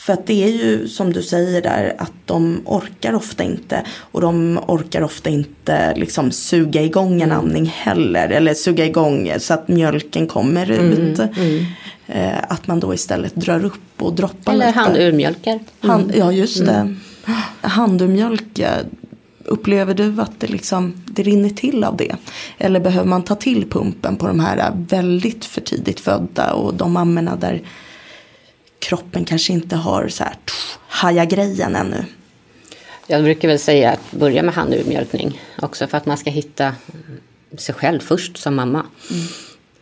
Speaker 1: För att det är ju som du säger där att de orkar ofta inte. Och de orkar ofta inte liksom suga igång en amning heller. Eller suga igång så att mjölken kommer ut. Eh, att man då istället drar upp och droppar
Speaker 2: Eller
Speaker 1: lite.
Speaker 2: handurmjölkar.
Speaker 1: Hand, ja just det. Handurmjölk, ja. upplever du att det, liksom, det rinner till av det? Eller behöver man ta till pumpen på de här väldigt för tidigt födda och de mammorna där kroppen kanske inte har så här tsch, haja grejen ännu?
Speaker 2: Jag brukar väl säga att börja med handurmjölkning också för att man ska hitta sig själv först som mamma.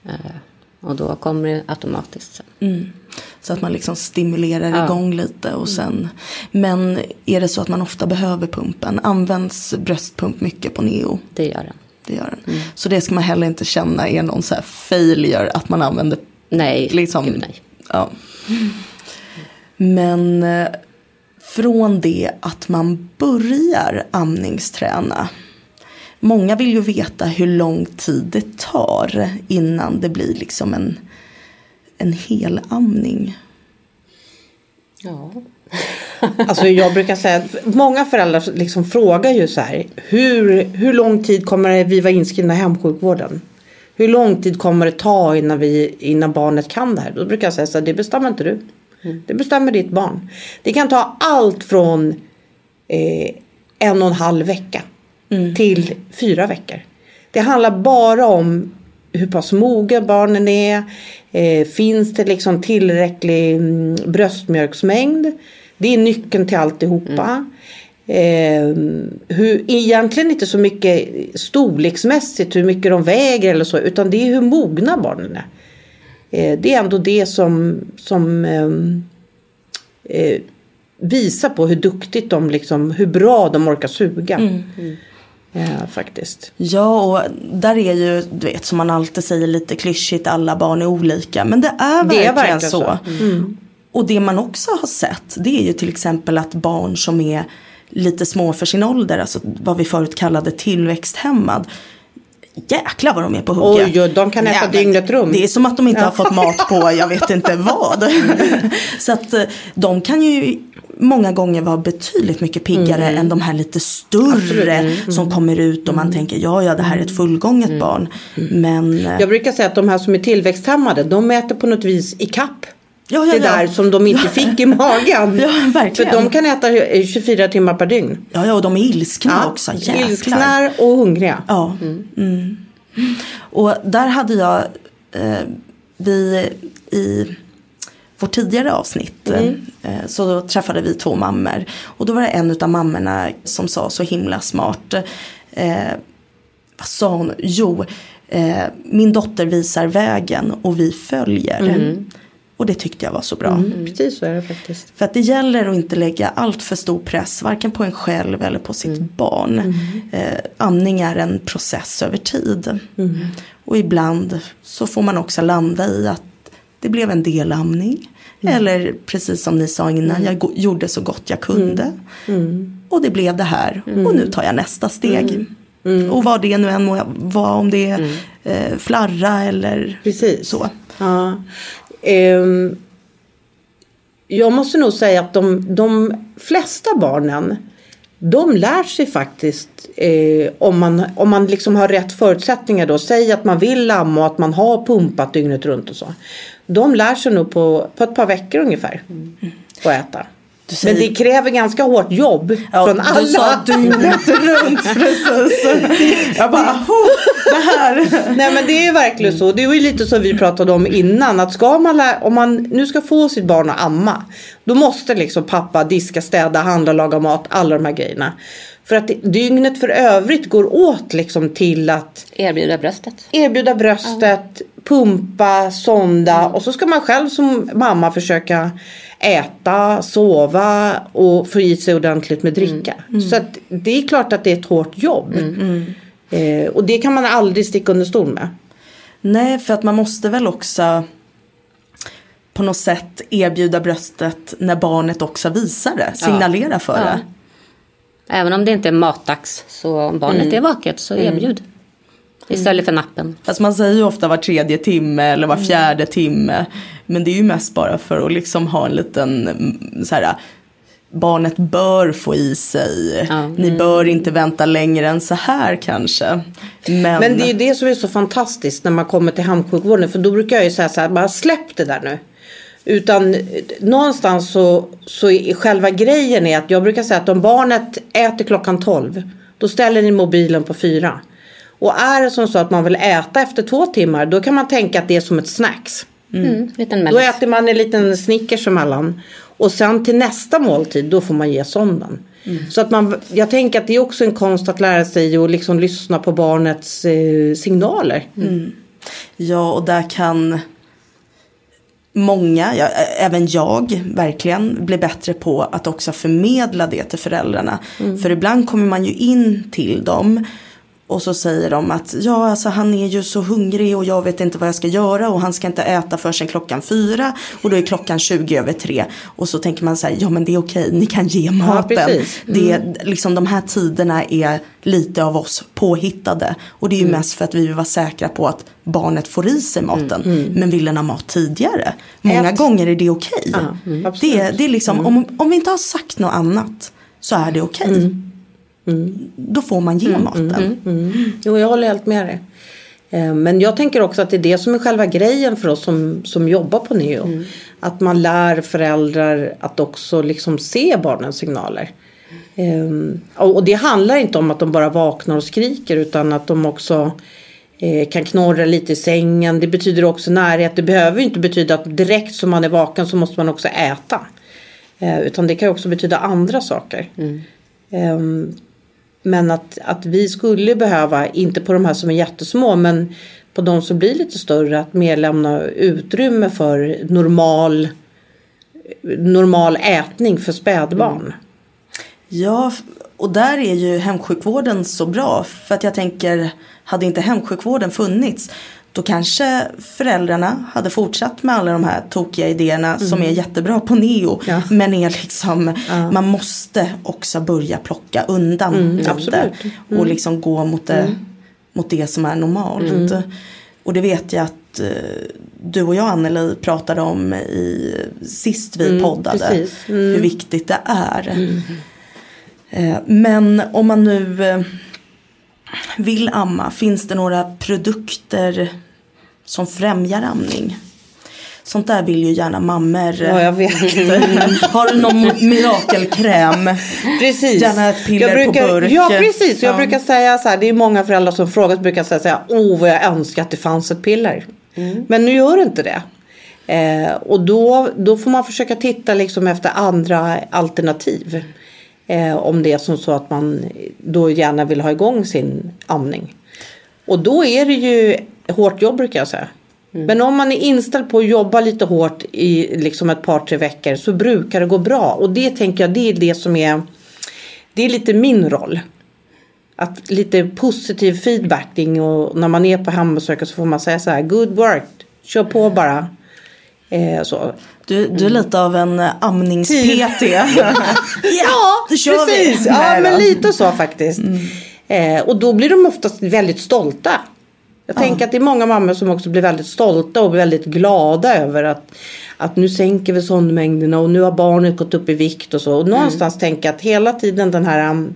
Speaker 2: Eh, Och då kommer det automatiskt sen.
Speaker 1: Mm. Så att man liksom stimulerar
Speaker 2: Ja.
Speaker 1: igång lite och sen. Men är det så att man ofta behöver pumpen? Används bröstpump mycket på neo?
Speaker 2: Det gör den.
Speaker 1: Det gör den. Så det ska man heller inte känna är någon så här failure att man använder
Speaker 2: Nej,
Speaker 1: liksom,
Speaker 2: gud nej.
Speaker 1: Ja. Men eh, från det att man börjar amningsträna. Många vill ju veta hur lång tid det tar innan det blir liksom en, en hel amning.
Speaker 2: Ja.
Speaker 3: Alltså jag brukar säga att många föräldrar liksom frågar ju så här. Hur, hur lång tid kommer vi vara inskrivna i hemsjukvården? Hur lång tid kommer det ta innan, vi, innan barnet kan det här? Då brukar jag säga så här, det bestämmer inte du. Det bestämmer ditt barn. Det kan ta allt från eh, en och en halv vecka till fyra veckor. Det handlar bara om hur pass mogen barnen är. Eh, finns det liksom tillräcklig mm, bröstmjölksmängd? Det är nyckeln till alltihopa. Eh, hur, egentligen inte så mycket storleksmässigt hur mycket de väger eller så. Utan det är hur mogna barnen är. Eh, det är ändå det som, som ehm, eh, visar på hur duktigt de liksom, hur bra de orkar suga. Eh, faktiskt.
Speaker 1: Ja, och där är ju, du vet, som man alltid säger lite klyschigt, alla barn är olika. Men det är
Speaker 3: Det
Speaker 1: verkligen,
Speaker 3: är verkligen
Speaker 1: så.
Speaker 3: så.
Speaker 1: Och det man också har sett, det är ju till exempel att barn som är lite små för sin ålder, alltså vad vi förut kallade tillväxthämmad. Jäklar vad de är på hugget.
Speaker 3: Oj, de kan äta
Speaker 1: men
Speaker 3: dygnet runt.
Speaker 1: Det är som att de inte har fått mat på jag vet inte vad. Så att eh, de kan ju många gånger vara betydligt mycket piggare
Speaker 3: Mm.
Speaker 1: än de här lite större som kommer ut och man tänker ja ja det här är ett fullgånget
Speaker 3: Mm.
Speaker 1: barn. Men eh,
Speaker 3: Jag brukar säga att de här som är tillväxthämmade de äter på något vis i kapp
Speaker 1: ja, ja,
Speaker 3: det
Speaker 1: ja.
Speaker 3: där som de inte fick i magen.
Speaker 1: Ja,
Speaker 3: För de kan äta eh, 24 timmar per dygn.
Speaker 1: Ja, ja och de är ilskna också. Jäklar.
Speaker 3: Ilskna och hungriga.
Speaker 1: Ja. Mm. Och där hade jag, eh, vi i vårt tidigare avsnitt
Speaker 3: Mm.
Speaker 1: eh, så träffade vi två mammor. Och då var det en av mammorna som sa så himla smart. Eh, vad sa hon? Jo, eh, min dotter visar vägen och vi följer. Och det tyckte jag var så bra.
Speaker 3: Mm, precis så är det faktiskt.
Speaker 1: För att det gäller att inte lägga allt för stor press, varken på en själv eller på sitt barn. Eh, amning är en process över tid. Och ibland så får man också landa i att det blev en delamning. Eller precis som ni sa innan, jag go- gjorde så gott jag kunde. Och det blev det här. Och nu tar jag nästa steg. Och vad det nu än må vara, om det är eh, flarra eller
Speaker 3: Precis.
Speaker 1: så.
Speaker 3: Ja. Ehm, jag måste nog säga att de, de flesta barnen de lär sig faktiskt eh, om man, om man liksom har rätt förutsättningar då. Säg att man vill amma och att man har pumpat dygnet runt och så. De lär sig nog på, på ett par veckor ungefär. Att äta.
Speaker 1: Du säger-
Speaker 3: Men det kräver ganska hårt jobb
Speaker 1: Ja,
Speaker 3: från alla.
Speaker 1: Du sa dygnet runt precis. Jag bara, "Ho, det här.
Speaker 3: Nej men det är verkligen så. Det var ju lite som vi pratade om innan. Att ska man lä- om man nu ska få sitt barn att amma. Då måste liksom pappa diska, städa, handla, laga mat. Alla de här grejerna. För att dygnet för övrigt går åt liksom till att
Speaker 2: Erbjuda bröstet.
Speaker 3: erbjuda bröstet, pumpa, sonda. Och så ska man själv som mamma försöka äta, sova och få i sig ordentligt med dricka. Så att det är klart att det är ett hårt jobb. Eh, och det kan man aldrig sticka under stol med.
Speaker 1: Nej, för att man måste väl också på något sätt erbjuda bröstet när barnet också visar det. Signalera för
Speaker 2: Ja.
Speaker 1: det.
Speaker 2: Även om det inte är matdags så om barnet
Speaker 1: Mm.
Speaker 2: är vaket så erbjud. Istället för nappen.
Speaker 1: Fast man säger ju ofta var tredje timme eller
Speaker 2: Mm.
Speaker 1: var fjärde timme. Men det är ju mest bara för att liksom ha en liten mm, så här. Barnet bör få i sig.
Speaker 2: Ja. Mm.
Speaker 1: Ni bör inte vänta längre än så här kanske. Men,
Speaker 3: Men det är ju det som är så fantastiskt när man kommer till hemsjukvården. För då brukar jag ju säga så här, bara släpp det där nu. Utan någonstans så, så är själva grejen är att jag brukar säga att om barnet äter klockan 12. Då ställer ni mobilen på fyra. Och är det som så att man vill äta efter två timmar. Då kan man tänka att det är som ett snacks.
Speaker 2: Mm. Liten
Speaker 3: Då äter man en liten Snickers emellan. Och sen till nästa måltid då får man ge sonden. Så att man, jag tänker att det är också en konst att lära sig och liksom lyssna på barnets eh, signaler.
Speaker 1: Ja, och där kan många, ja, även jag, verkligen bli bättre på att också förmedla det till föräldrarna. För ibland kommer man ju in till dem och så säger de att ja, alltså han är ju så hungrig och jag vet inte vad jag ska göra och han ska inte äta förrän klockan fyra och då är klockan 20 över tre. Och så tänker man så här, ja men det är okej, ni kan ge maten.
Speaker 3: precis.
Speaker 1: det är, liksom, de här tiderna är lite av oss påhittade. Och det är ju mest för att vi vill vara säkra på att barnet får i sig maten. Men vill den ha mat tidigare? Många
Speaker 3: Ät.
Speaker 1: gånger är det okej.
Speaker 3: Ja, absolut.
Speaker 1: det, det är liksom, om, om vi inte har sagt något annat så är det okej. Då får man ge maten.
Speaker 3: Jo, jag håller helt med dig. Eh, Men jag tänker också att det är det som är själva grejen för oss som, som jobbar på NEO. Att man lär föräldrar att också liksom se barnens signaler. Ehm, Och det handlar inte om att de bara vaknar och skriker utan att de också eh, kan knorra lite i sängen. Det betyder också närhet. Det behöver ju inte betyda att direkt som man är vaken så måste man också äta. Eh, Utan det kan också betyda andra saker. Ehm, men att, att vi skulle behöva, inte på de här som är jättesmå, men på de som blir lite större, att mer lämna utrymme för normal, normal ätning för spädbarn. Mm.
Speaker 1: Ja, och där är ju hemsjukvården så bra. För att jag tänker, hade inte hemsjukvården funnits då kanske föräldrarna hade fortsatt med alla de här tokiga idéerna som är jättebra på neo.
Speaker 3: Ja.
Speaker 1: Men är liksom, man måste också börja plocka undan lite.
Speaker 3: absolut.
Speaker 1: Och liksom gå mot det, mot det som är normalt. Och det vet jag att eh, du och jag Anneli pratade om i, sist vi poddade.
Speaker 3: precis.
Speaker 1: Hur viktigt det är. Eh, Men om man nu eh, vill amma, finns det några produkter som främjar amning? Sånt där vill ju gärna mammor.
Speaker 3: Ja, jag vet.
Speaker 1: Har du någon mirakelkräm?
Speaker 3: Precis.
Speaker 1: Gärna ett piller
Speaker 3: brukar,
Speaker 1: på burk.
Speaker 3: Ja precis. Jag
Speaker 1: Ja.
Speaker 3: brukar säga så här. Det är många föräldrar som frågar. Så brukar jag säga. Åh vad jag önskar att det fanns ett piller.
Speaker 1: Mm.
Speaker 3: Men nu gör det inte det. Eh, och då, då får man försöka titta liksom efter andra alternativ. Eh, om det är som så att man då gärna vill ha igång sin amning. Och då är det ju hårt jobb brukar jag säga. Men om man är inställd på att jobba lite hårt i liksom ett par tre veckor så brukar det gå bra. Och det tänker jag det är det som är det är lite min roll. Att lite positiv feedbacking och när man är på hembesök så får man säga så här good work, kör på bara. Eh, så.
Speaker 1: Du, du är lite av en eh, amnings-PT.
Speaker 3: Ja,
Speaker 1: då kör vi.
Speaker 3: precis. Ja,
Speaker 1: Nej då.
Speaker 3: men lite så faktiskt. Eh, och då blir de oftast väldigt stolta. Jag tänker att det är många mammor som också blir väldigt stolta och väldigt glada över att, att nu sänker vi sondmängderna och nu har barnet gått upp i vikt och så. Och någonstans tänker jag att hela tiden den här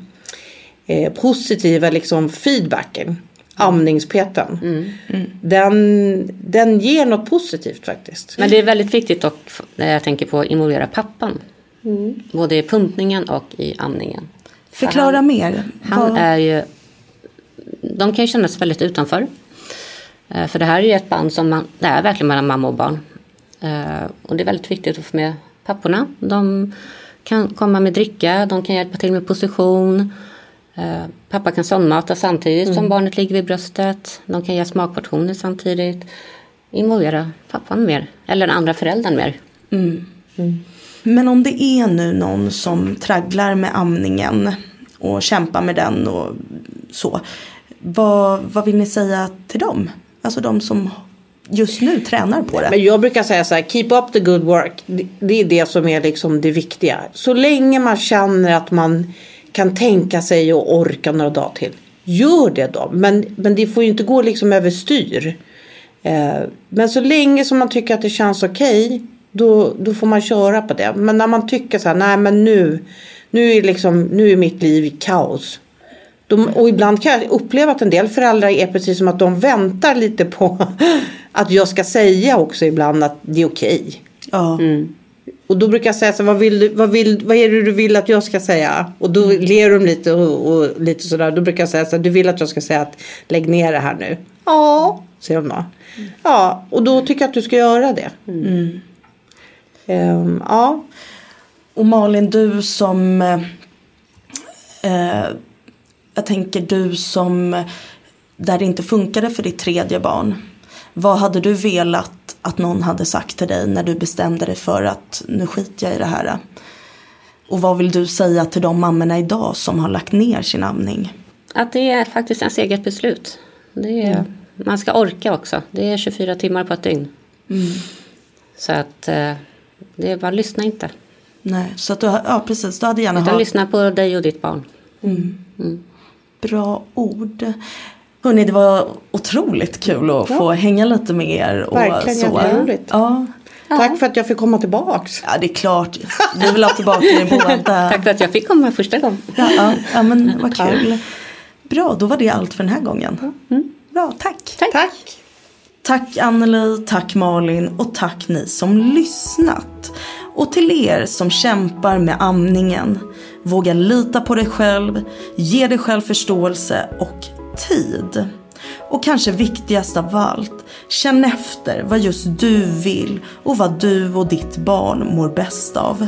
Speaker 3: eh, positiva liksom feedbacken, amningspeten, Den, den ger något positivt faktiskt.
Speaker 2: Men det är väldigt viktigt och när jag tänker på att involvera pappan. Både i pumpningen och i amningen.
Speaker 1: Förklara mer.
Speaker 2: Han
Speaker 1: Vad-
Speaker 2: är ju... De kan ju känna sig väldigt utanför. Eh, För det här är ju ett band som man, det är verkligen mellan mamma och barn. Eh, Och det är väldigt viktigt att få med papporna. De kan komma med dricka, de kan hjälpa till med position. Eh, Pappa kan sondmata samtidigt som barnet ligger vid bröstet. De kan ge smakportioner samtidigt. Involvera pappan mer, eller den andra föräldern mer.
Speaker 1: Men om det är nu någon som tragglar med amningen och kämpar med den och så. Vad, vad vill ni säga till dem? Alltså de som just nu tränar på det.
Speaker 3: Men jag brukar säga så här, keep up the good work. Det- Det är det som är liksom det viktiga. Så länge man känner att man kan tänka sig och orka några dagar till. Gör det då. Men, men det får ju inte gå liksom överstyr. Eh, men så länge som man tycker att det känns okej. då, då får man köra på det. Men när man tycker så här, nej men nu. Nu är, liksom, nu är mitt liv kaos. De, och ibland kan jag uppleva att en del föräldrar är precis som att de väntar lite på att jag ska säga också ibland att det är okej.
Speaker 1: Ja.
Speaker 3: Och då brukar jag säga så vad, vill du, vad, vill, vad är det du vill att jag ska säga? Och då ler de lite och, och lite sådär. Då brukar jag säga så du vill att jag ska säga att lägg ner det här nu. Ja, säger de då. Ja, och då tycker jag att du ska göra det. Ehm, ja,
Speaker 1: Och Malin, du som... eh, Eh, jag tänker du som... Där det inte funkade för ditt tredje barn. Vad hade du velat att någon hade sagt till dig när du bestämde dig för att nu skiter jag i det här? Och vad vill du säga till de mammorna idag som har lagt ner sin amning?
Speaker 2: Att det är faktiskt ens eget beslut. Det är, Man ska orka också. Det är 24 timmar på ett dygn. Så att eh, det är bara lyssna inte.
Speaker 1: Nej, så att du, ja precis, du hade gärna
Speaker 2: Utan
Speaker 1: ha
Speaker 2: lyssna på dig och ditt barn.
Speaker 1: bra ord. Hörni, det var otroligt kul att få hänga lite med er. Och
Speaker 3: Verkligen
Speaker 1: så.
Speaker 3: jätteroligt.
Speaker 1: Ja.
Speaker 3: tack för att jag fick komma tillbaks.
Speaker 1: ja, det är klart. Vi vill ha tillbaka er båda.
Speaker 2: Tack för att jag fick komma första gången.
Speaker 1: Ja, ja, ja, men vad kul. Bra, då var det allt för den här gången. Bra, tack.
Speaker 3: Tack.
Speaker 1: Tack Anneli, tack Malin och tack ni som lyssnat. Och till er som kämpar med amningen. Våga lita på dig själv, ge dig själv förståelse och tid. Och kanske viktigast av allt, känn efter vad just du vill och vad du och ditt barn mår bäst av.